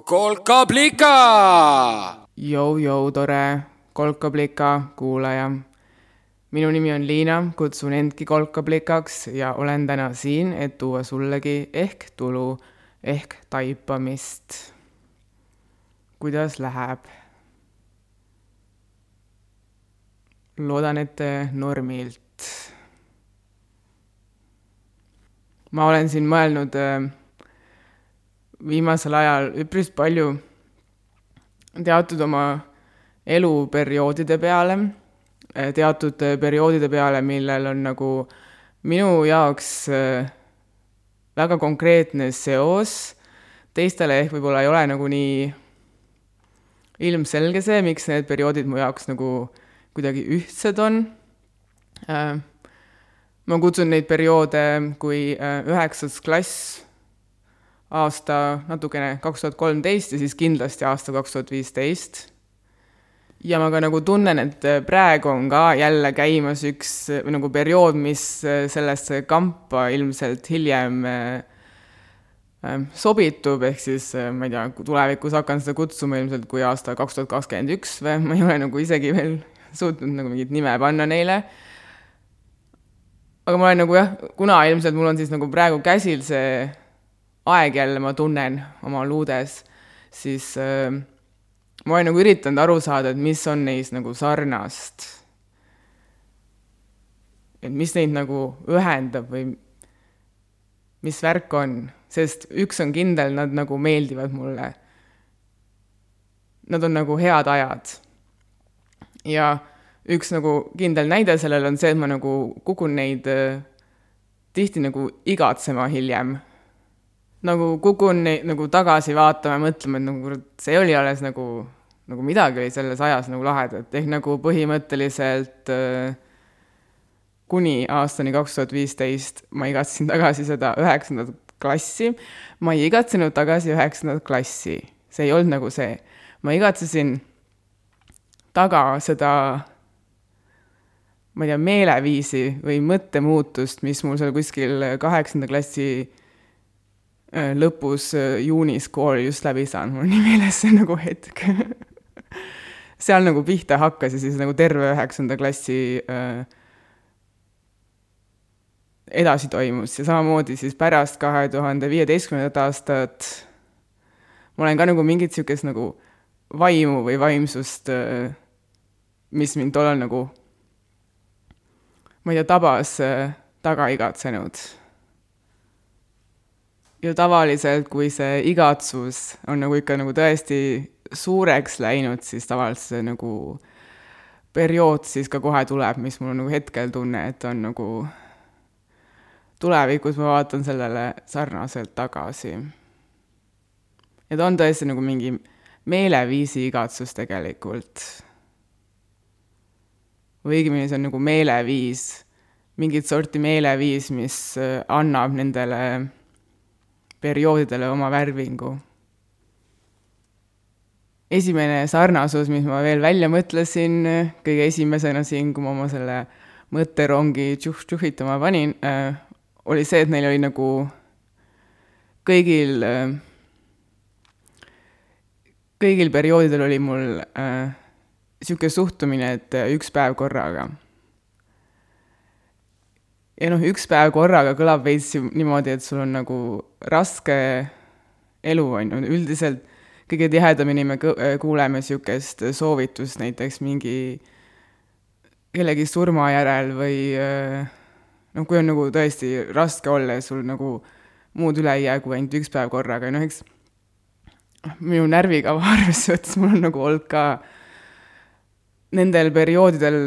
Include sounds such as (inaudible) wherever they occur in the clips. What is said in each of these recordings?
kolkablika. Jou-jou, tore kolkablika kuulaja. minu nimi on Liina, kutsun endki kolkablikaks ja olen täna siin, et tuua sullegi ehk tulu ehk taipamist. kuidas läheb? loodan, et normilt. ma olen siin mõelnud äh, viimasel ajal üpris palju teatud oma eluperioodide peale, teatud perioodide peale, millel on nagu minu jaoks äh, väga konkreetne seos, teistele ehk võib-olla ei ole nagu nii ilmselge see, miks need perioodid mu jaoks nagu kuidagi ühtsed on. Äh, ma kutsun neid perioode kui üheksas klass aasta natukene kaks tuhat kolmteist ja siis kindlasti aasta kaks tuhat viisteist. ja ma ka nagu tunnen, et praegu on ka jälle käimas üks nagu periood, mis sellesse kampa ilmselt hiljem äh, sobitub, ehk siis ma ei tea, tulevikus hakkan seda kutsuma ilmselt kui aasta kaks tuhat kakskümmend üks või ma ei ole nagu isegi veel suutnud nagu mingit nime panna neile. aga ma olen nagu jah, kuna ilmselt mul on siis nagu praegu käsil see aeg jälle ma tunnen oma luudes, siis äh, ma olen nagu üritanud aru saada, et mis on neis nagu sarnast. et mis neid nagu ühendab või mis värk on, sest üks on kindel, nad nagu meeldivad mulle. Nad on nagu head ajad. ja üks nagu kindel näide sellel on see, et ma nagu kukun neid äh, tihti nagu igatsema hiljem nagu kukun nagu tagasi vaatama ja mõtlema, et nagu kurat, see oli alles nagu, nagu midagi oli selles ajas nagu lahedat, ehk nagu põhimõtteliselt äh, kuni aastani kaks tuhat viisteist ma igatsesin tagasi seda üheksandat klassi, ma ei igatsenud tagasi üheksandat klassi, see ei olnud nagu see. ma igatsesin taga seda ma ei tea, meeleviisi või mõttemuutust, mis mul seal kuskil kaheksanda klassi lõpus äh, juunis kooli just läbi saanud, mul nii meeles see nagu hetk. (laughs) Seal nagu pihta hakkas ja siis nagu terve üheksanda klassi äh, edasi toimus ja samamoodi siis pärast kahe tuhande viieteistkümnendat aastat ma olen ka nagu mingit niisugust nagu vaimu või vaimsust äh,, mis mind tollal nagu ma ei tea, tabas äh, taga igatsenud ju tavaliselt, kui see igatsus on nagu ikka nagu tõesti suureks läinud, siis tavaliselt see nagu periood siis ka kohe tuleb, mis mul nagu hetkel tunne, et on nagu tulevikus ma vaatan sellele sarnaselt tagasi. ja ta on tõesti nagu mingi meeleviisi igatsus tegelikult. või õigemini see on nagu meeleviis, mingit sorti meeleviis, mis annab nendele perioodidele oma värvingu. esimene sarnasus, mis ma veel välja mõtlesin kõige esimesena siin, kui ma oma selle mõtterongi tšuh-tšuhitama panin äh,, oli see, et neil oli nagu kõigil äh,, kõigil perioodidel oli mul niisugune äh, suhtumine, et äh, üks päev korraga ja noh, üks päev korraga kõlab veits niimoodi, et sul on nagu raske elu, on ju, üldiselt kõige tihedamini me kuuleme niisugust soovitust näiteks mingi kellegi surma järel või noh, kui on nagu tõesti raske olla ja sul nagu muud üle ei jää kui ainult üks päev korraga, noh eks minu närvikava (laughs) arvesse võttes mul on nagu olnud ka nendel perioodidel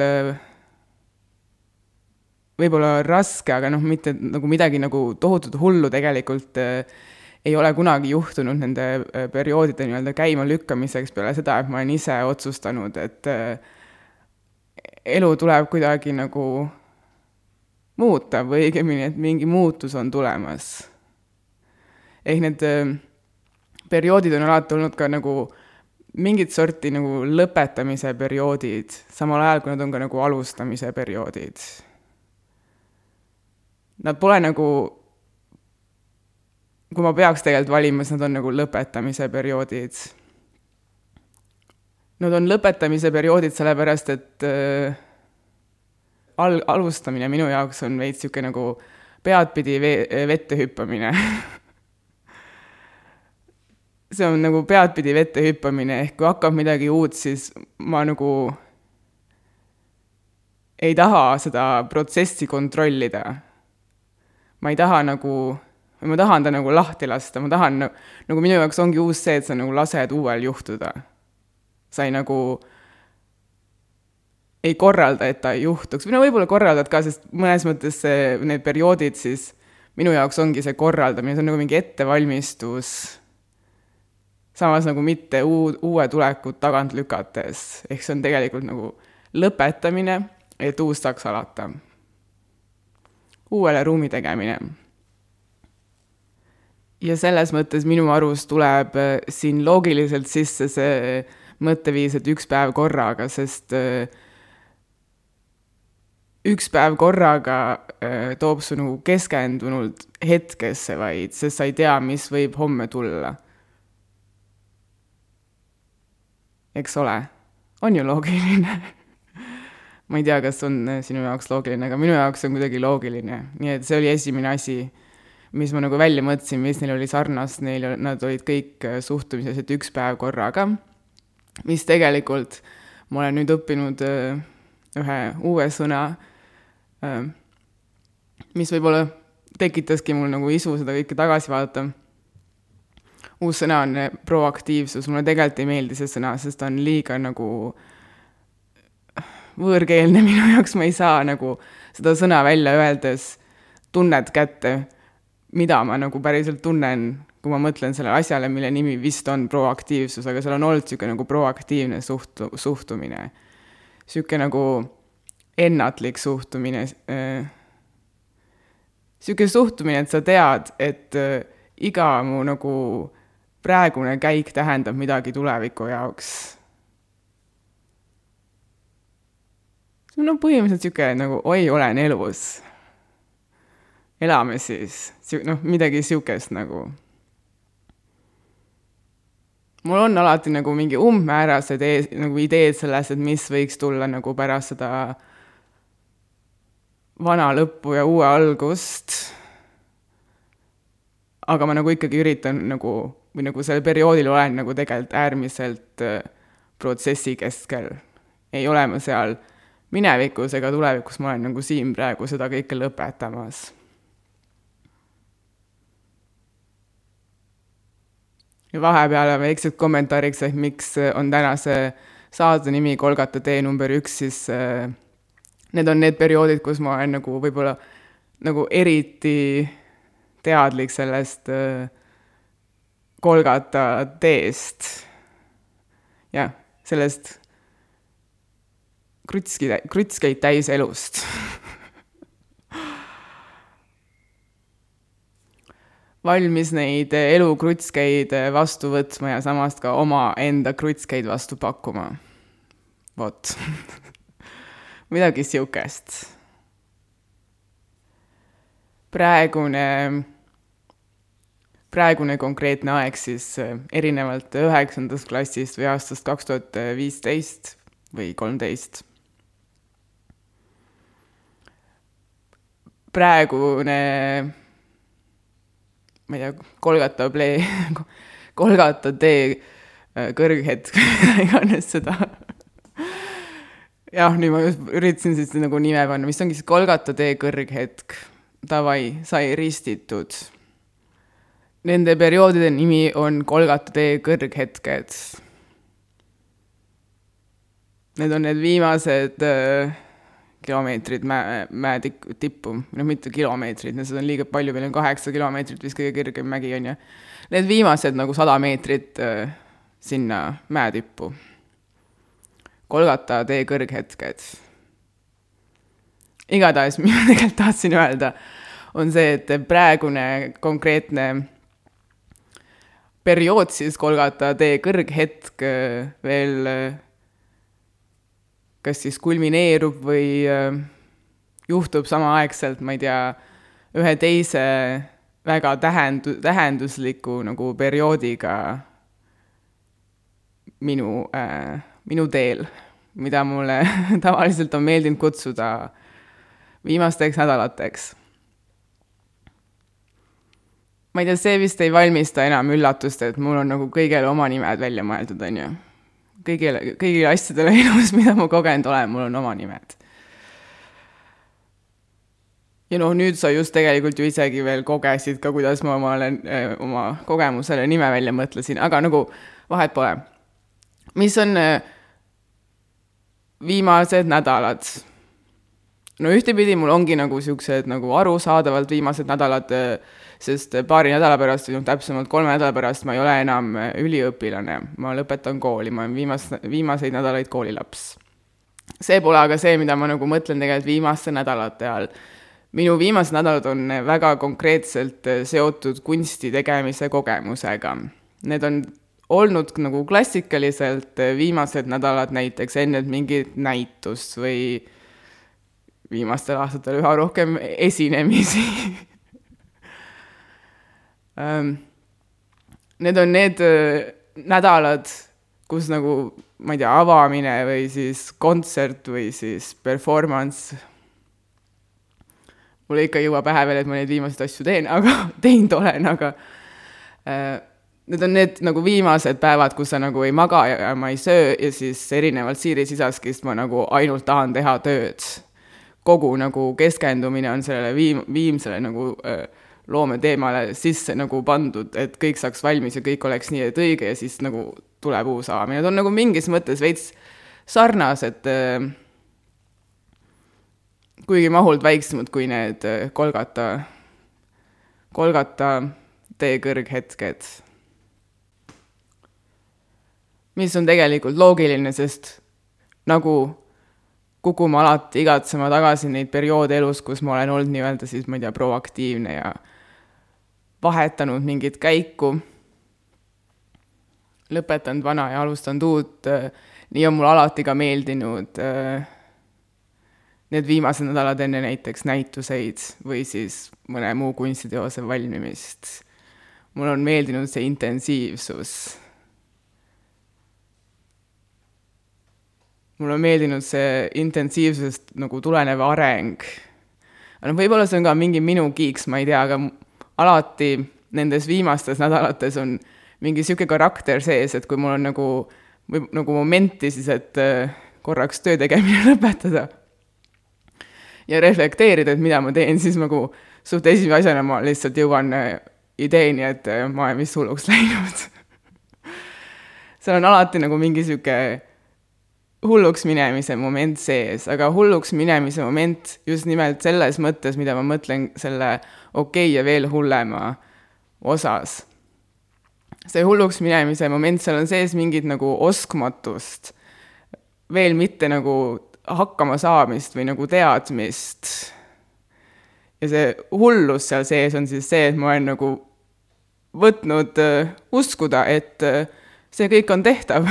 võib-olla raske, aga noh, mitte nagu midagi nagu tohutut hullu tegelikult äh, ei ole kunagi juhtunud nende äh, perioodide nii-öelda käimalükkamiseks peale seda, et ma olen ise otsustanud, et äh, elu tuleb kuidagi nagu muuta või õigemini, et mingi muutus on tulemas. ehk need äh, perioodid on alati olnud ka nagu mingit sorti nagu lõpetamise perioodid, samal ajal kui nad on ka nagu alustamise perioodid nad pole nagu kui ma peaks tegelikult valima, siis nad on nagu lõpetamise perioodid. Nad on lõpetamise perioodid sellepärast, et äh, al-, alustamine minu jaoks on veits niisugune nagu peadpidi vee-, vette hüppamine (laughs) see on nagu peadpidi vette hüppamine, ehk kui hakkab midagi uut, siis ma nagu ei taha seda protsessi kontrollida. Ma ei taha nagu, ma tahan ta nagu lahti lasta, ma tahan, nagu minu jaoks ongi uus see, et sa nagu lased uuel juhtuda. sa ei nagu ei korralda, et ta ei juhtuks, või no võib-olla korraldad ka, sest mõnes mõttes see, need perioodid siis minu jaoks ongi see korraldamine, see on nagu mingi ettevalmistus samas nagu mitte uu-, uue tulekut tagant lükates, ehk see on tegelikult nagu lõpetamine, et uus saaks alata. Uuele ruumi tegemine. ja selles mõttes minu arust tuleb äh, siin loogiliselt sisse see mõtteviis, et üks päev korraga, sest äh, üks päev korraga äh, toob su nagu keskendunult hetkesse vaid, sest sa ei tea, mis võib homme tulla. Eks ole, on ju loogiline (laughs) ma ei tea, kas on äh, sinu jaoks loogiline, aga minu jaoks on kuidagi loogiline, nii et see oli esimene asi, mis ma nagu välja mõtlesin, mis neil oli sarnast, neil, nad olid kõik äh, suhtumises, et üks päev korraga, mis tegelikult ma olen nüüd õppinud äh, ühe uue sõna, mis võib-olla tekitaski mul nagu isu seda kõike tagasi vaadata. Uus sõna on proaktiivsus, mulle tegelikult ei meeldi see sõna, sest ta on liiga nagu võõrkeelne (laughs) minu jaoks, ma ei saa nagu seda sõna välja öeldes tunnet kätte, mida ma nagu päriselt tunnen, kui ma mõtlen sellele asjale, mille nimi vist on proaktiivsus, aga seal on olnud niisugune nagu proaktiivne suht-, suhtumine. niisugune nagu ennatlik suhtumine, niisugune äh, suhtumine, et sa tead, et äh, iga mu nagu praegune käik tähendab midagi tuleviku jaoks. see on no põhimõtteliselt niisugune nagu oi, olen elus. elame siis, noh, midagi niisugust nagu. mul on alati nagu mingi umbmäärased ees, nagu ideed sellest, et mis võiks tulla nagu pärast seda vana lõppu ja uue algust. aga ma nagu ikkagi üritan nagu või nagu sellel perioodil olen nagu tegelikult äärmiselt äh, protsessi keskel. ei ole ma seal minevikus ega tulevikus, ma olen nagu siin praegu seda kõike lõpetamas. ja vahepeal väiksed kommentaariks, et miks on tänase saate nimi Kolgata tee number üks, siis äh, need on need perioodid, kus ma olen nagu võib-olla nagu eriti teadlik sellest äh, Kolgata teest. jah, sellest krutski, krutskeid täis elust valmis neid elukrutskeid vastu võtma ja samas ka omaenda krutskeid vastu pakkuma. vot midagi sihukest. praegune praegune konkreetne aeg siis äh, erinevalt üheksandast klassist või aastast kaks tuhat viisteist või kolmteist. Praegune, ma ei tea, Kolgata plee, (laughs) Kolgata tee äh, kõrghetk, (laughs) mida iganes seda jah, nüüd ma üritasin siis nagu nime panna, mis ongi siis Kolgata tee kõrghetk. Davai, sai ristitud Nende perioodide nimi on Kolgata tee kõrghetked. Need on need viimased äh, kilomeetrid mäe, mäetikku, tippu, noh, mitte kilomeetrid, seda on liiga palju, meil on kaheksa kilomeetrit vist kõige kõrgem mägi, on ju. Need viimased nagu sada meetrit äh, sinna mäetippu. Kolgata tee kõrghetked. igatahes, (laughs) mida tegelikult tahtsin öelda, on see, et praegune konkreetne periood siis Kolgata tee kõrghetk äh, veel äh, kas siis kulmineerub või äh, juhtub samaaegselt, ma ei tea, ühe teise väga tähendu-, tähendusliku nagu perioodiga minu äh,, minu teel, mida mulle (laughs) tavaliselt on meeldinud kutsuda viimasteks nädalateks. ma ei tea, see vist ei valmista enam üllatust, et mul on nagu kõigele oma nimed välja mõeldud, on ju. Kõigile, kõigile asjadele (laughs) elus, mida ma kogenud olen, mul on oma nimed ja noh, nüüd sa just tegelikult ju isegi veel kogesid ka, kuidas ma omale, eh, oma kogemusele nime välja mõtlesin, aga nagu vahet pole. mis on eh, viimased nädalad? no ühtepidi mul ongi nagu siuksed nagu arusaadavalt viimased nädalad, eh, sest paari nädala pärast noh, täpsemalt kolme nädala pärast ma ei ole enam üliõpilane, ma lõpetan kooli, ma olen viimast, viimaseid nädalaid koolilaps. see pole aga see, mida ma nagu mõtlen tegelikult viimaste nädalate all minu viimased nädalad on väga konkreetselt seotud kunsti tegemise kogemusega. Need on olnud nagu klassikaliselt viimased nädalad näiteks enne mingit näitust või viimastel aastatel üha rohkem esinemisi (laughs) Need on need eh, nädalad, kus nagu, ma ei tea, avamine või siis kontsert või siis performance mul ikka ei jõua pähe veel, et ma neid viimaseid asju teen, (laughs) aga teinud olen, aga äh, need on need nagu viimased päevad, kus sa nagu ei maga ja ma ei söö ja siis erinevalt Siiri Sisaskist ma nagu ainult tahan teha tööd. kogu nagu keskendumine on sellele viim-, viimsele nagu äh, loometeemale sisse nagu pandud, et kõik saaks valmis ja kõik oleks nii, et õige ja siis nagu tuleb uus avamine, need on nagu mingis mõttes veits sarnased äh, kuigi mahult väiksemad kui need äh, Kolgata, Kolgata teekõrghetked. mis on tegelikult loogiline, sest nagu kukume alati igatsema tagasi neid perioode elus, kus ma olen olnud nii-öelda siis, ma ei tea, proaktiivne ja vahetanud mingit käiku, lõpetanud vana ja alustanud uut, äh, nii on mulle alati ka meeldinud äh, need viimased nädalad enne näiteks näituseid või siis mõne muu kunstiteose valmimist. mulle on meeldinud see intensiivsus. mulle on meeldinud see intensiivsusest nagu tulenev areng. noh, võib-olla see on ka mingi minu kiiks, ma ei tea, aga alati nendes viimastes nädalates on mingi niisugune karakter sees, et kui mul on nagu, või nagu momenti siis, et äh, korraks töö tegemine (laughs) lõpetada. Ja reflekteerida, et mida ma teen, siis nagu suht esimese asjana ma lihtsalt jõuan äh, ideeni, et äh, ma olen vist hulluks (laughs) läinud. Seal on alati nagu mingi sihuke hulluks minemise moment sees, aga hulluks minemise moment just nimelt selles mõttes, mida ma mõtlen selle okei okay ja veel hullema osas. see hulluks minemise moment, seal on sees mingit nagu oskmatust, veel mitte nagu hakkama saamist või nagu teadmist. ja see hullus seal sees on siis see, et ma olen nagu võtnud uh, uskuda, et uh, see kõik on tehtav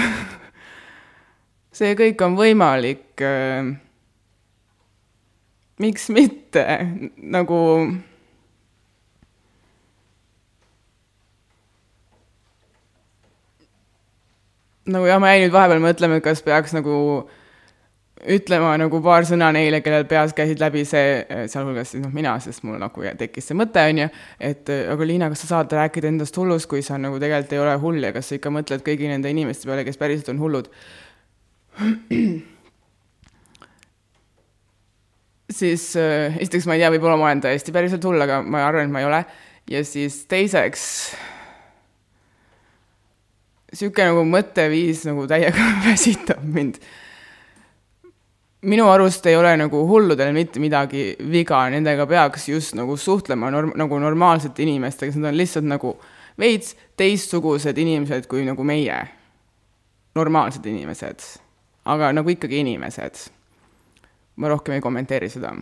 (laughs) see kõik on võimalik uh,. miks mitte, nagu nagu jah, ma jäin nüüd vahepeal mõtlema, et kas peaks nagu ütlema nagu paar sõna neile, kellel peas käisid läbi see, sealhulgas siis noh, mina, sest mul nagu tekkis see mõte, on ju, et aga Liina, kas sa saad rääkida endast hullust, kui sa nagu tegelikult ei ole hull ja kas sa ikka mõtled kõigi nende inimeste peale, kes päriselt on hullud? (clears throat) siis äh, esiteks ma ei tea, võib-olla ma olen täiesti päriselt hull, aga ma arvan, et ma ei ole. ja siis teiseks, niisugune nagu mõtteviis nagu täiega (laughs) väsitab mind minu arust ei ole nagu hulludel mitte midagi viga, nendega peaks just nagu suhtlema norm-, nagu normaalsete inimestega, sest nad on lihtsalt nagu veits teistsugused inimesed kui nagu meie, normaalsed inimesed. aga nagu ikkagi inimesed. ma rohkem ei kommenteeri seda.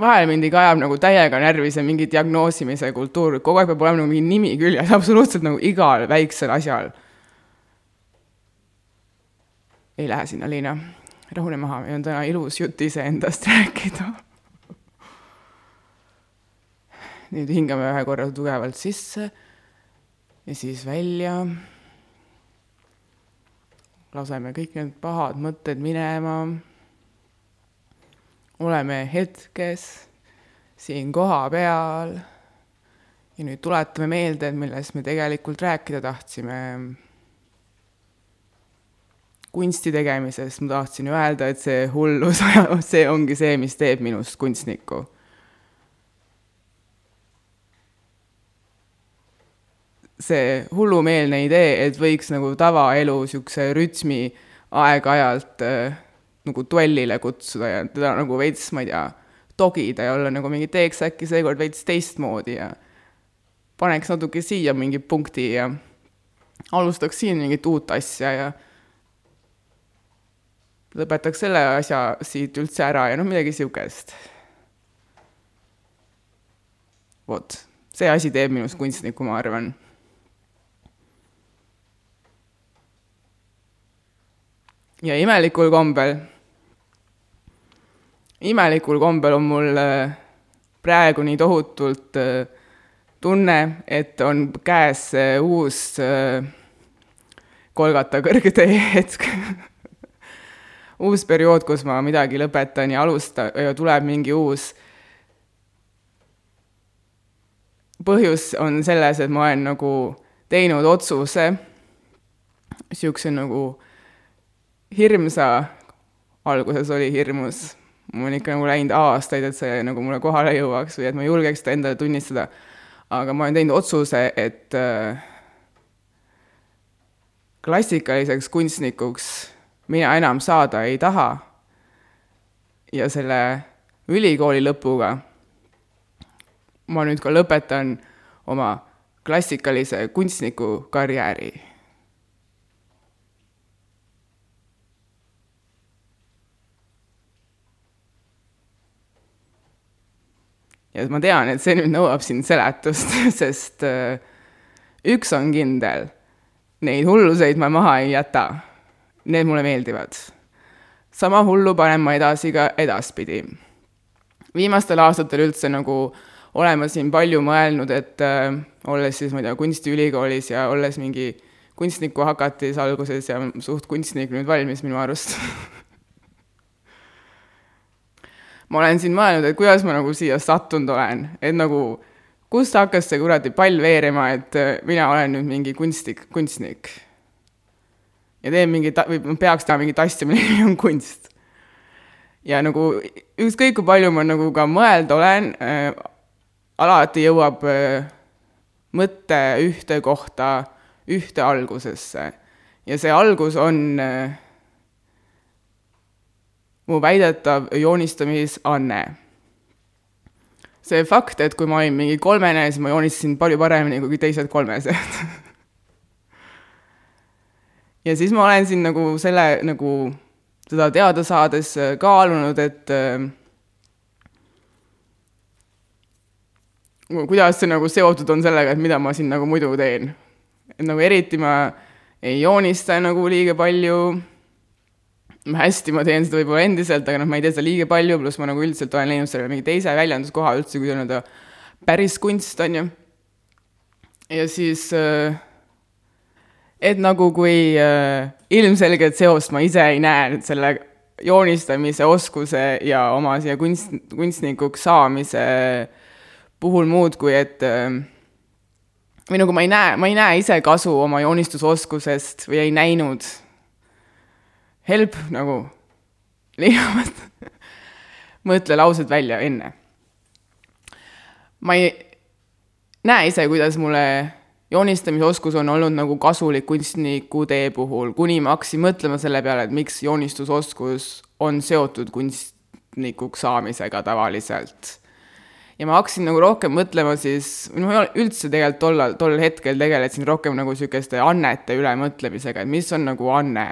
Vahel mind ikka ajab nagu täiega närvi see mingi diagnoosimise kultuur, kogu aeg peab olema nagu mingi nimi küljes, absoluutselt nagu igal väiksel asjal ei lähe sinna, Liina. rahune maha, meil on täna ilus jutt iseendast (laughs) rääkida nüüd hingame ühe korra tugevalt sisse ja siis välja. laseme kõik need pahad mõtted minema. Oleme hetkes, siin kohapeal. ja nüüd tuletame meelde, et millest me tegelikult rääkida tahtsime kunsti tegemisest ma tahtsin öelda, et see hullus, (laughs) see ongi see, mis teeb minust kunstnikku. see hullumeelne idee, et võiks nagu tavaelu niisuguse rütmi aeg-ajalt äh, nagu duellile kutsuda ja teda nagu veits, ma ei tea, togida ja olla nagu mingi teeks äkki seekord veits teistmoodi ja paneks natuke siia mingi punkti ja alustaks siin mingit uut asja ja lõpetaks selle asja siit üldse ära ja noh, midagi niisugust. vot, see asi teeb minust kunstnikku, ma arvan. ja imelikul kombel, imelikul kombel on mul äh, praegu nii tohutult äh, tunne, et on käes uus äh, Kolgata kõrgetee hetk (laughs) uus periood, kus ma midagi lõpetan ja alustan ja tuleb mingi uus. põhjus on selles, et ma olen nagu teinud otsuse, niisuguse nagu hirmsa, alguses oli hirmus, mul on ikka nagu läinud aastaid, et see nagu mulle kohale jõuaks või et ma julgeks seda endale tunnistada. aga ma olen teinud otsuse, et äh, klassikaliseks kunstnikuks mina enam saada ei taha. ja selle ülikooli lõpuga ma nüüd ka lõpetan oma klassikalise kunstniku karjääri. Ja ma tean, et see nüüd nõuab siin seletust, (laughs) sest äh, üks on kindel, neid hulluseid ma maha ei jäta need mulle meeldivad. sama hullu panen ma edasi ka edaspidi. viimastel aastatel üldse nagu olen ma siin palju mõelnud, et äh, olles siis, ma ei tea, kunstiülikoolis ja olles mingi kunstniku hakatis alguses ja suht kunstnik nüüd valmis minu arust (laughs) ma olen siin mõelnud, et kuidas ma nagu siia sattunud olen, et nagu kust hakkas see kuradi pall veerema, et äh, mina olen nüüd mingi kunstnik, kunstnik ja teen mingi või peaks tegema mingit asja, mille nimi on kunst. ja nagu ükskõik, kui palju ma nagu ka mõelda olen äh,, alati jõuab äh, mõte ühte kohta, ühte algusesse. ja see algus on äh, mu väidetav joonistamisanne. see fakt, et kui ma olin mingi kolmene, siis ma joonistasin palju paremini kui teised kolmesed (laughs) ja siis ma olen siin nagu selle nagu seda teada saades äh, kaalunud, et äh, kuidas see nagu seotud on sellega, et mida ma siin nagu muidu teen. et nagu eriti ma ei joonista nagu liiga palju, hästi ma teen seda võib-olla endiselt, aga noh, ma ei tee seda liiga palju, pluss ma nagu üldiselt olen leidnud sellele mingi teise väljenduskoha üldse, kui nii-öelda päris kunst, on ju. ja siis äh, et nagu kui äh, ilmselget seost ma ise ei näe nüüd selle joonistamise oskuse ja oma siia kunst, kunstnikuks saamise puhul muud, kui et äh, või nagu ma ei näe, ma ei näe ise kasu oma joonistusoskusest või ei näinud. Help nagu, lihtsalt mõtle laused välja enne. ma ei näe ise, kuidas mulle joonistamisoskus on olnud nagu kasulik kunstniku tee puhul, kuni ma hakkasin mõtlema selle peale, et miks joonistusoskus on seotud kunstnikuks saamisega tavaliselt. ja ma hakkasin nagu rohkem mõtlema siis, noh, üldse tegelikult tollal, tol hetkel tegelesin rohkem nagu niisuguste annete üle mõtlemisega, et mis on nagu anne.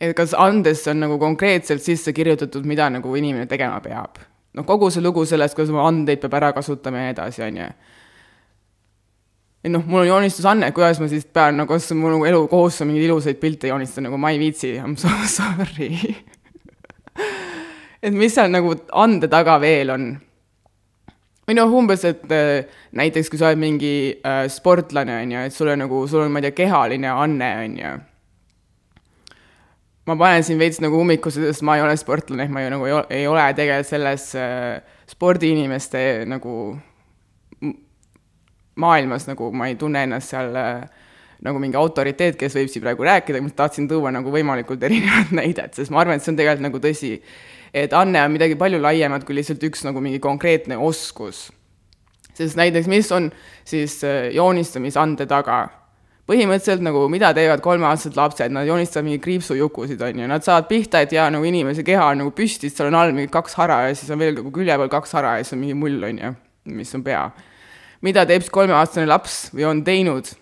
Et kas andesse on nagu konkreetselt sisse kirjutatud, mida nagu inimene tegema peab. noh, kogu see lugu sellest, kuidas oma andeid peab ära kasutama ja nii edasi, on ju et noh, mul on joonistusanne, kuidas ma siis pean nagu, kas mul nagu elu kohustus on mingeid ilusaid pilte joonistada, nagu ma ei viitsi, I m so (laughs) sorry et mis seal nagu ande taga veel on? või noh, umbes, et äh, näiteks kui sa oled mingi äh, sportlane, on ju, et sul on nagu, sul on, ma ei tea, kehaline anne, on ju. Ma panen siin veits nagu ummikusse, sest ma ei ole sportlane, ma ju nagu ei ole, ei ole tegelikult selles äh, spordiinimeste nagu maailmas nagu ma ei tunne ennast seal äh, nagu mingi autoriteet, kes võib siin praegu rääkida, ma tahtsin tuua nagu võimalikult erinevat (laughs) näidet, sest ma arvan, et see on tegelikult nagu tõsi et anne on midagi palju laiemat kui lihtsalt üks nagu mingi konkreetne oskus. sest näiteks, mis on siis äh, joonistamisande taga? Põhimõtteliselt nagu mida teevad kolmeaastased lapsed, nad joonistavad mingi kriipsujukusid, on ju, nad saavad pihta, et jaa, nagu inimese keha on nagu püsti, seal on all mingi kaks hara ja siis on veel nagu külje peal kaks hara ja siis on mingi mull, on ju, mis on pea. mida teeb siis kolmeaastane laps või on teinud?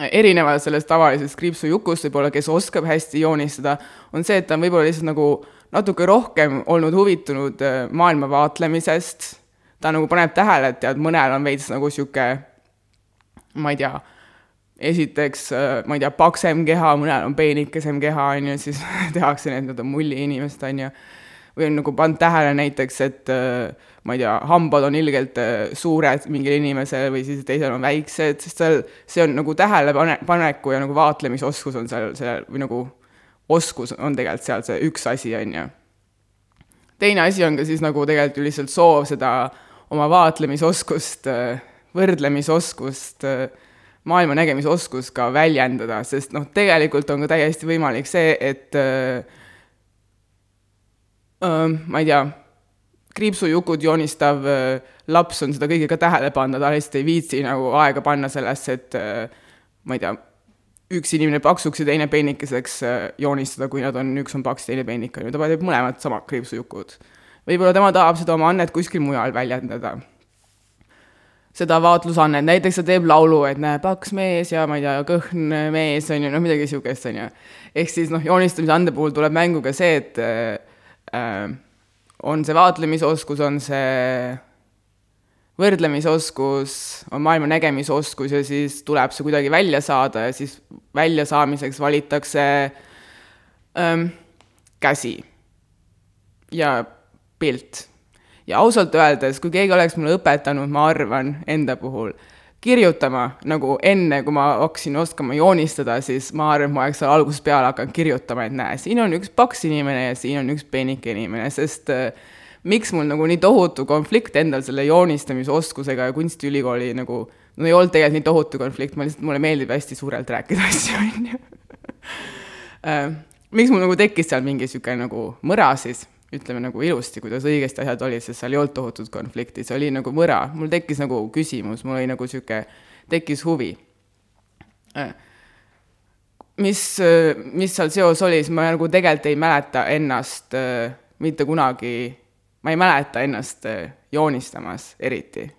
erinevalt sellest tavalisest kriipsujukust võib-olla, kes oskab hästi joonistada, on see, et ta on võib-olla lihtsalt nagu natuke rohkem olnud huvitunud äh, maailma vaatlemisest, ta nagu paneb tähele, et tead, mõnel on veits nagu niisugune, ma ei tea, esiteks, äh, ma ei tea, paksem keha, mõnel on peenikesem keha, on ju, siis (laughs) tehakse need nii-öelda mulli inimest, on ju. või on nagu pannud tähele näiteks, et äh, ma ei tea, hambad on ilgelt suured mingil inimesel või siis teisel on väiksed, sest seal, see on nagu tähelepaneku ja nagu vaatlemisoskus on seal, seal või nagu oskus on tegelikult seal see üks asi, on ju. teine asi on ka siis nagu tegelikult ju lihtsalt soov seda oma vaatlemisoskust, võrdlemisoskust, maailma nägemisoskust ka väljendada, sest noh, tegelikult on ka täiesti võimalik see, et äh, ma ei tea, kriipsujukud joonistav äh, laps on seda kõike ka tähele pannud, ta lihtsalt ei viitsi nagu aega panna sellesse, et äh, ma ei tea, üks inimene paksuks ja teine peenikeseks äh, joonistada, kui nad on, üks on paks, teine peenik, on ju, ta teeb mõlemad samad kriipsujukud. võib-olla tema tahab seda oma annet kuskil mujal väljendada. Seda vaatlusannet, näiteks ta teeb laulu, et näe, paks mees ja ma ei tea, kõhn mees, on ju, noh, midagi niisugust, on ju. ehk siis noh, joonistamise ande puhul tuleb mängu ka see, et äh, on see vaatlemisoskus, on see võrdlemisoskus, on maailma nägemisoskus ja siis tuleb see kuidagi välja saada ja siis väljasaamiseks valitakse ähm, käsi ja pilt. Ja ausalt öeldes, kui keegi oleks mulle õpetanud, ma arvan, enda puhul, kirjutama nagu enne, kui ma hakkasin oskama joonistada, siis ma arvan, et ma oleks seal algusest peale hakanud kirjutama, et näe, siin on üks paks inimene ja siin on üks peenike inimene, sest äh, miks mul nagu nii tohutu konflikt endal selle joonistamisoskusega ja kunstiülikooli nagu, no ei olnud tegelikult nii tohutu konflikt, ma lihtsalt, mulle meeldib hästi suurelt rääkida (laughs) asju, on ju. Äh, miks mul nagu tekkis seal mingi niisugune nagu mõra siis, ütleme nagu ilusti, kuidas õigesti asjad olid, sest seal ei olnud tohutut konflikti, see oli nagu mõra, mul tekkis nagu küsimus, mul oli nagu niisugune, tekkis huvi. Äh, mis, mis seal seos oli, siis ma nagu tegelikult ei mäleta ennast äh, mitte kunagi ma ei mäleta ennast äh, joonistamas eriti.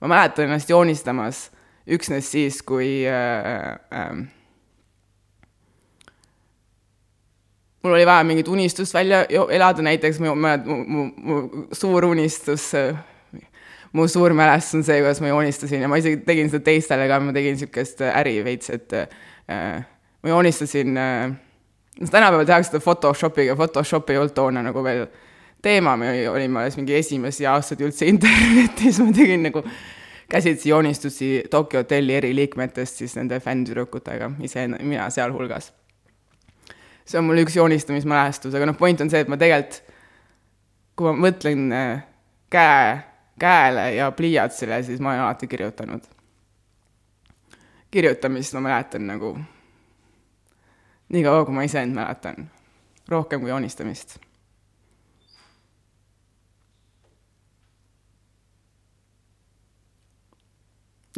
ma mäletan ennast joonistamas üksnes siis, kui äh, äh, mul oli vaja mingit unistust välja elada, näiteks mu, mu, mu, mu suur unistus, äh, mu suur mälestus on see, kuidas ma joonistasin ja ma isegi tegin seda teistele ka, ma tegin niisugust äri veits, et äh, ma joonistasin äh,, tänapäeval tehakse seda Photoshopiga, Photoshop ei olnud toona nagu veel äh, teema, me olime alles mingi esimesi aastaid üldse internetis, ma tegin nagu käsitsi joonistusi Tokyo hotelli eri liikmetest siis nende fänntüdrukutega, ise, mina sealhulgas. See on mul üks joonistamismälestus, aga noh, point on see, et ma tegelikult, kui ma mõtlen äh, käe, käele ja pliiatsile, siis ma olen alati kirjutanud. kirjutamist ma mäletan nagu nii kaua, kui ma iseend mäletan, rohkem kui joonistamist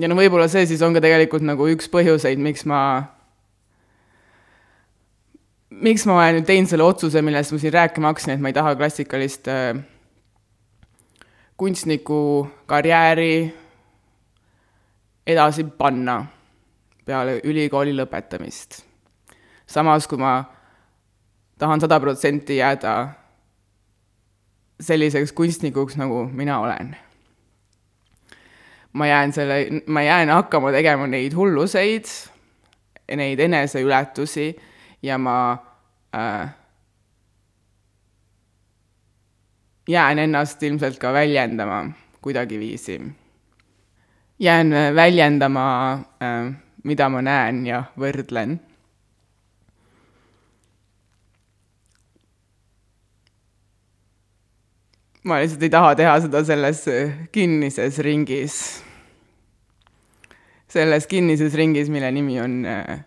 ja no võib-olla see siis on ka tegelikult nagu üks põhjuseid, miks ma, miks ma nüüd teinud selle otsuse, millest ma siin rääkima hakkasin, et ma ei taha klassikalist äh, kunstniku karjääri edasi panna peale ülikooli lõpetamist. samas, kui ma tahan sada protsenti jääda selliseks kunstnikuks, nagu mina olen ma jään selle, ma jään hakkama tegema neid hulluseid, neid eneseületusi ja ma äh, jään ennast ilmselt ka väljendama kuidagiviisi. jään väljendama, mida ma näen ja võrdlen ma lihtsalt ei taha teha seda selles kinnises ringis. selles kinnises ringis, mille nimi on äh,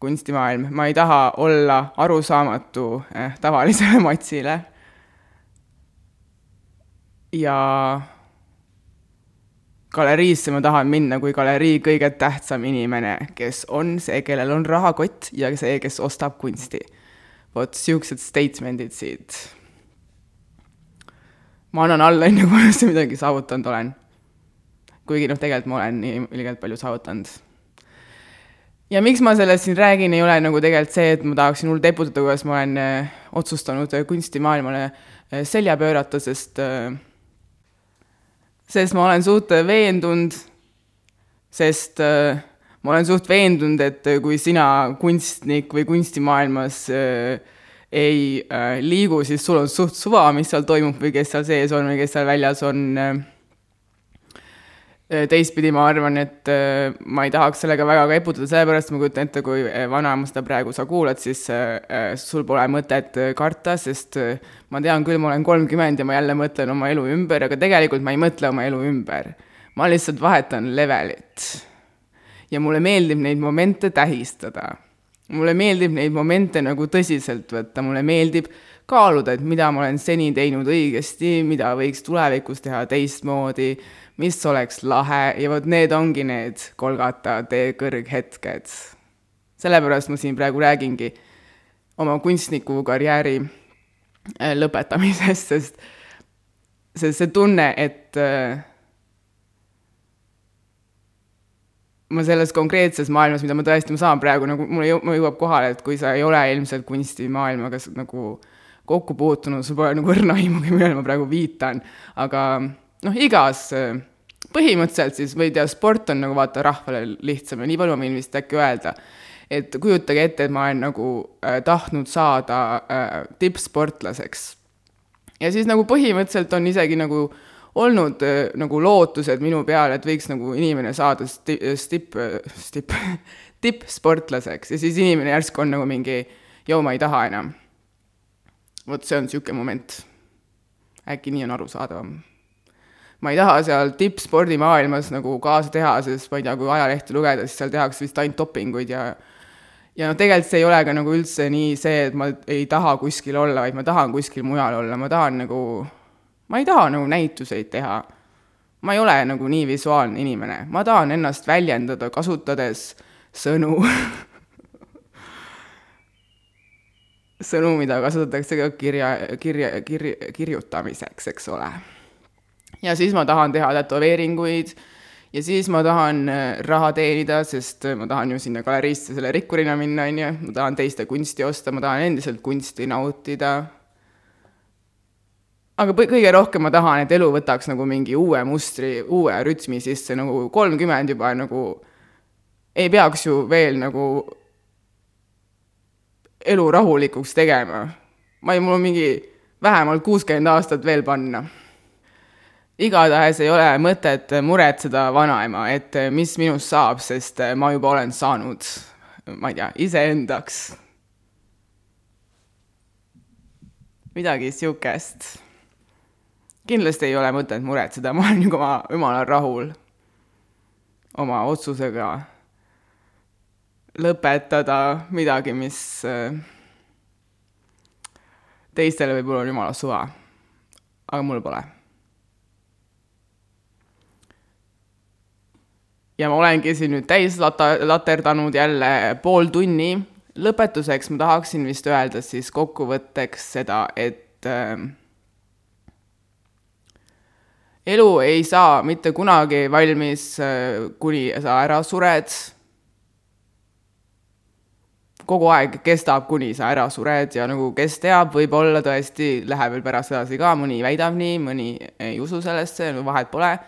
kunstimaailm, ma ei taha olla arusaamatu äh, tavalisele (laughs) matsile. ja galeriisse ma tahan minna kui galerii kõige tähtsam inimene, kes on see, kellel on rahakott ja see, kes ostab kunsti. vot siuksed statement'id siit ma annan alla, enne kui ma üldse midagi saavutanud olen. kuigi noh, tegelikult ma olen nii ülikalt palju saavutanud. Ja miks ma sellest siin räägin, ei ole nagu tegelikult see, et ma tahaksin hullult eputada, kuidas ma olen äh, otsustanud äh, kunstimaailmale äh, selja pöörata, sest äh, sest ma olen suht veendunud, sest äh, ma olen suht veendunud, et kui sina kunstnik või kunstimaailmas äh, ei äh, liigu, siis sul on suht suva, mis seal toimub või kes seal sees on või kes seal väljas on äh,. Teistpidi ma arvan, et äh, ma ei tahaks sellega väga ka eputada, sellepärast ma kujutan ette, kui äh, vanaema seda praegu sa kuulad, siis äh, äh, sul pole mõtet äh, karta, sest äh, ma tean küll, ma olen kolmkümmend ja ma jälle mõtlen oma elu ümber, aga tegelikult ma ei mõtle oma elu ümber. ma lihtsalt vahetan levelit. ja mulle meeldib neid momente tähistada mulle meeldib neid momente nagu tõsiselt võtta, mulle meeldib kaaluda, et mida ma olen seni teinud õigesti, mida võiks tulevikus teha teistmoodi, mis oleks lahe ja vot need ongi need Kolgata tee kõrghetked. sellepärast ma siin praegu räägingi oma kunstnikukarjääri äh, lõpetamisest, sest, sest see tunne, et äh, ma selles konkreetses maailmas, mida ma tõesti, ma saan praegu nagu, mulle jõu-, mulle jõuab kohale, et kui sa ei ole ilmselt kunstimaailmaga nagu kokku puutunud, sul pole nagu õrna aimugi, millele ma praegu viitan, aga noh, igas põhimõtteliselt siis, või ei tea, sport on nagu vaata rahvale lihtsam ja nii palju ma võin vist äkki öelda, et kujutage ette, et ma olen nagu äh, tahtnud saada äh, tippsportlaseks. ja siis nagu põhimõtteliselt on isegi nagu olnud äh, nagu lootused minu peal, et võiks nagu inimene saada sti-, stip, stip, (laughs) tippsportlaseks ja siis inimene järsku on nagu mingi, joo, ma ei taha enam. vot see on niisugune moment. äkki nii on arusaadavam. Ma ei taha seal tippspordimaailmas nagu kaasa teha, sest ma ei tea, kui ajalehti lugeda, siis seal tehakse vist ainult dopinguid ja ja noh, tegelikult see ei ole ka nagu üldse nii see, et ma ei taha kuskil olla, vaid ma tahan kuskil mujal olla, ma tahan nagu ma ei taha nagu näituseid teha. ma ei ole nagu nii visuaalne inimene, ma tahan ennast väljendada, kasutades sõnu (laughs) sõnu, mida kasutatakse ka kirja, kirja, kirja, kirjutamiseks, eks ole. Ja siis ma tahan teha tätoveeringuid ja siis ma tahan äh, raha teenida, sest ma tahan ju sinna galeriisse selle rikkurina minna, on ju, ma tahan teiste kunsti osta, ma tahan endiselt kunsti nautida aga kõige rohkem ma tahan, et elu võtaks nagu mingi uue mustri, uue rütmi sisse, nagu kolmkümmend juba nagu ei peaks ju veel nagu elu rahulikuks tegema. ma ei, mul on mingi vähemalt kuuskümmend aastat veel panna. Igatahes ei ole mõtet muretseda vanaema, et mis minust saab, sest ma juba olen saanud, ma ei tea, iseendaks. midagi sihukest kindlasti ei ole mõtet muretseda, ma olen juba jumala rahul oma otsusega lõpetada midagi, mis äh, teistele võib-olla on jumala suva. aga mul pole. Ja ma olengi siin nüüd täis lata-, laterdanud jälle pool tunni. lõpetuseks ma tahaksin vist öelda siis kokkuvõtteks seda, et äh, elu ei saa mitte kunagi valmis, äh, kuni sa ära sured. kogu aeg kestab, kuni sa ära sured ja nagu kes teab, võib-olla tõesti läheb veel pärast edasi ka, mõni väidab nii, mõni ei usu sellesse, vahet pole.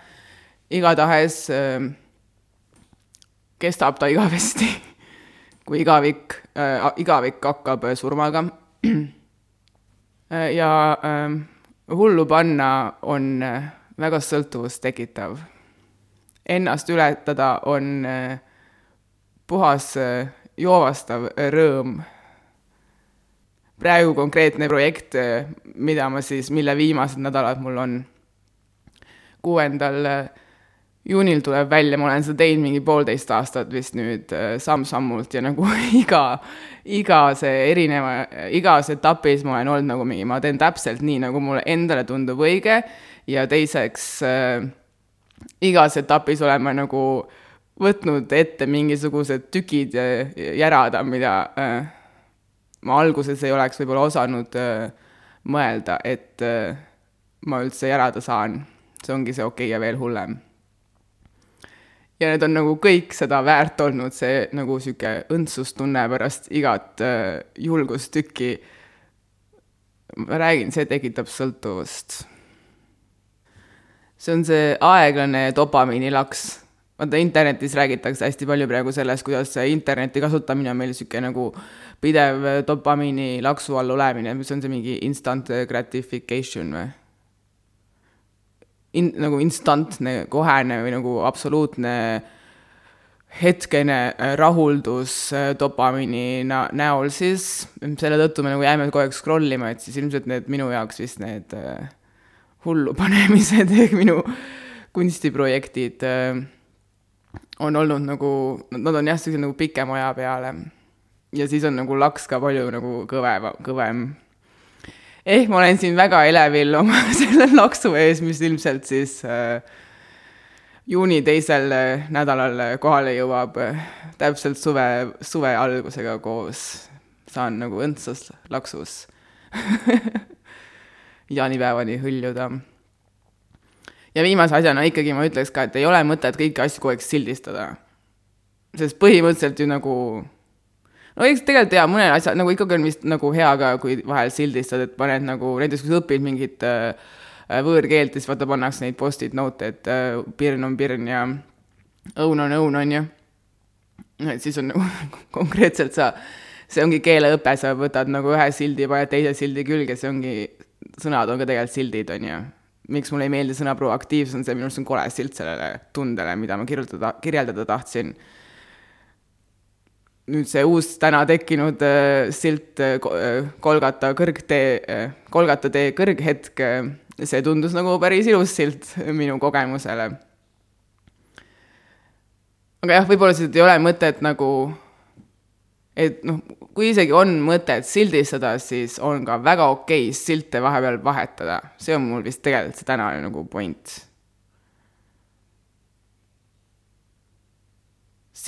igatahes äh, kestab ta igavesti kui igavik äh,, igavik hakkab surmaga (clears throat) ja äh, hullu panna on äh, väga sõltuvust tekitav. Ennast ületada on äh, puhas äh, joovastav rõõm. praegu konkreetne projekt, mida ma siis, mille viimased nädalad mul on, kuuendal juunil tuleb välja, ma olen seda teinud mingi poolteist aastat vist nüüd samm-sammult ja nagu (laughs) iga, iga see erineva, igas etapis ma olen olnud nagu mingi, ma teen täpselt nii, nagu mulle endale tundub õige ja teiseks äh, igas etapis olen ma nagu võtnud ette mingisugused tükid ja järada, mida äh, ma alguses ei oleks võib-olla osanud äh, mõelda, et äh, ma üldse järada saan. see ongi see okei okay ja veel hullem. Ja need on nagu kõik seda väärt olnud, see nagu sihuke õndsustunne pärast igat äh, julgustükki. ma räägin, see tekitab sõltuvust see on see aeglane dopamiinilaks. vaata, internetis räägitakse hästi palju praegu sellest, kuidas see interneti kasutamine on meil niisugune nagu pidev dopamiini laksu all olemine, mis on see mingi instant gratification või? In-, nagu instantne, kohene või nagu absoluutne hetkene rahuldus dopamiini na-, näol siis, selle tõttu me nagu jääme kogu aeg scroll ima, et siis ilmselt need minu jaoks vist need äh, hullu (laughs) panemised ehk minu kunstiprojektid äh, on olnud nagu, nad on jah, sellised nagu pikema aja peale. ja siis on nagu laks ka palju nagu kõvem, kõvem. Ehk ma olen siin väga elevil oma (laughs) selle laksu ees, mis ilmselt siis äh, juuni teisel äh, nädalal kohale jõuab äh, täpselt suve, suve algusega koos. saan nagu õndsas laksus (laughs) jaanipäevani hõljuda. ja viimase asjana ikkagi ma ütleks ka, et ei ole mõtet kõiki asju kogu aeg sildistada. sest põhimõtteliselt ju nagu no eks tegelikult jaa, mõned asjad nagu ikkagi on vist nagu hea ka, kui vahel sildistad, et paned nagu näiteks, kui sa õpid mingit äh, võõrkeelt, siis vaata pannakse neid post-it note, et äh, pirn on pirn ja õun on õun, on ju. et siis on nagu (laughs) konkreetselt sa, see ongi keeleõpe, sa võtad nagu ühe sildi, paned teise sildi külge, see ongi sõnad on ka tegelikult sildid, on ju. miks mulle ei meeldi sõna proaktiivsus, on see, minu arust on kole silt sellele tundele, mida ma kirjutada, kirjeldada tahtsin. Nüüd see uus täna tekkinud äh, silt äh, Kolgata kõrgtee äh,, Kolgata tee kõrghetk äh,, see tundus nagu päris ilus silt minu kogemusele. aga jah, võib-olla siit ei ole mõtet nagu et noh, kui isegi on mõtet sildistada, siis on ka väga okei silte vahepeal vahetada. see on mul vist tegelikult see tänane nagu point.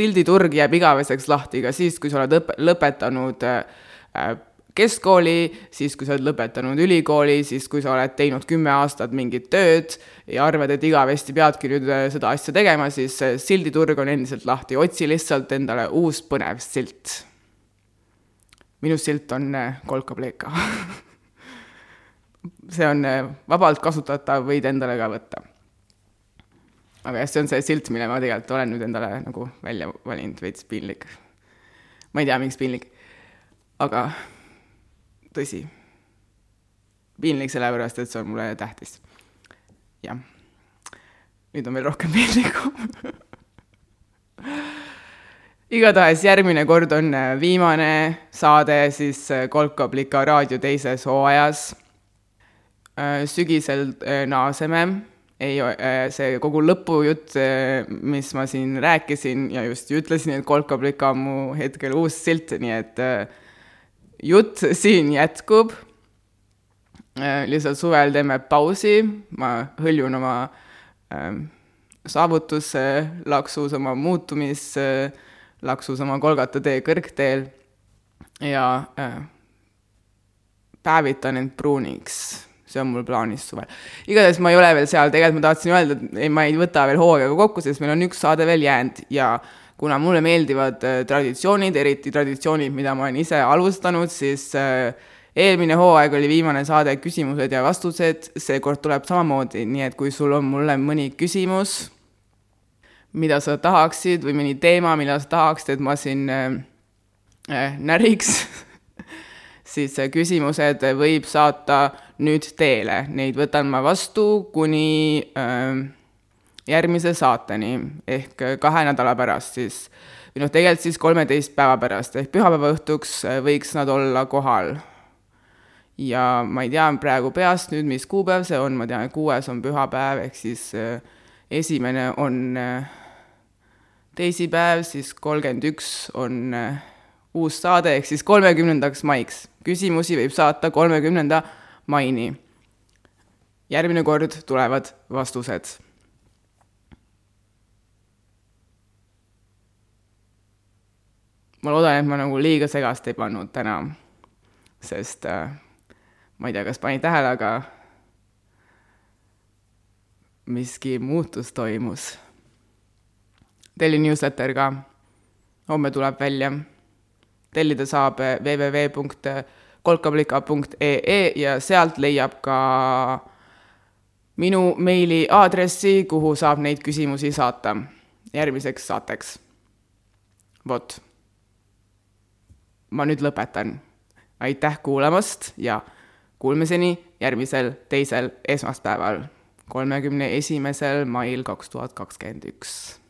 Silditurg jääb igaveseks lahti ka siis, kui sa oled õpe-, lõpetanud äh, keskkooli, siis kui sa oled lõpetanud ülikooli, siis kui sa oled teinud kümme aastat mingit tööd ja arvad, et igavesti peadki nüüd äh, seda asja tegema, siis silditurg on endiselt lahti, otsi lihtsalt endale uus põnev silt. Minu silt on äh, kolkapleeka (laughs) see on äh, vabalt kasutatav, võid endale ka võtta. Aga jah, see on see silt, mille ma tegelikult olen nüüd endale nagu välja valinud, veits piinlik. ma ei tea, miks piinlik, aga tõsi. piinlik sellepärast, et see on mulle tähtis. jah. nüüd on veel rohkem piinlikum (laughs) igatahes järgmine kord on äh, viimane saade siis äh, Kolkablika raadio teises hooajas. Äh, sügisel naaseme, ei, see kogu lõpujutt, mis ma siin rääkisin ja just ütlesin, et Kolkablika on mu hetkel uus silt, nii et jutt siin jätkub. lihtsalt suvel teeme pausi, ma hõljun oma saavutusse laksus, oma muutumis laksus oma Kolgata tee kõrgteel ja äh, päevitan end pruuniks. See on mul plaanis suvel. igatahes ma ei ole veel seal, tegelikult ma tahtsin öelda, et ei, ma ei võta veel hooaega kokku, sest meil on üks saade veel jäänud ja kuna mulle meeldivad äh, traditsioonid, eriti traditsioonid, mida ma olen ise alustanud, siis äh, eelmine hooaeg oli viimane saade küsimused ja vastused, seekord tuleb samamoodi, nii et kui sul on mulle mõni küsimus mida sa tahaksid või mõni teema, mida sa tahaksid, et ma siin äh, äh näriks (laughs) siis küsimused võib saata nüüd teele, neid võtan ma vastu kuni äh, järgmise saateni. Ehk kahe nädala pärast siis, või noh, tegelikult siis kolmeteist päeva pärast. Ehk pühapäeva õhtuks võiks nad olla kohal. ja ma ei tea praegu peast nüüd, mis kuupäev see on, ma tean, et kuues on pühapäev, ehk siis äh, esimene on äh, teisipäev, siis kolmkümmend üks on äh, uus saade, ehk siis kolmekümnendaks maiks. küsimusi võib saata kolmekümnenda maini. järgmine kord tulevad vastused. ma loodan, et ma nagu liiga segast ei pannud täna, sest äh, ma ei tea, kas panid tähele, aga miski muutus toimus. tellin newsletter ka, homme tuleb välja tellida saab www.kolkablika.ee ja sealt leiab ka minu meili aadressi, kuhu saab neid küsimusi saata järgmiseks saateks. vot. ma nüüd lõpetan. aitäh kuulamast ja kuulmiseni järgmisel teisel esmaspäeval, kolmekümne esimesel mail kaks tuhat kakskümmend üks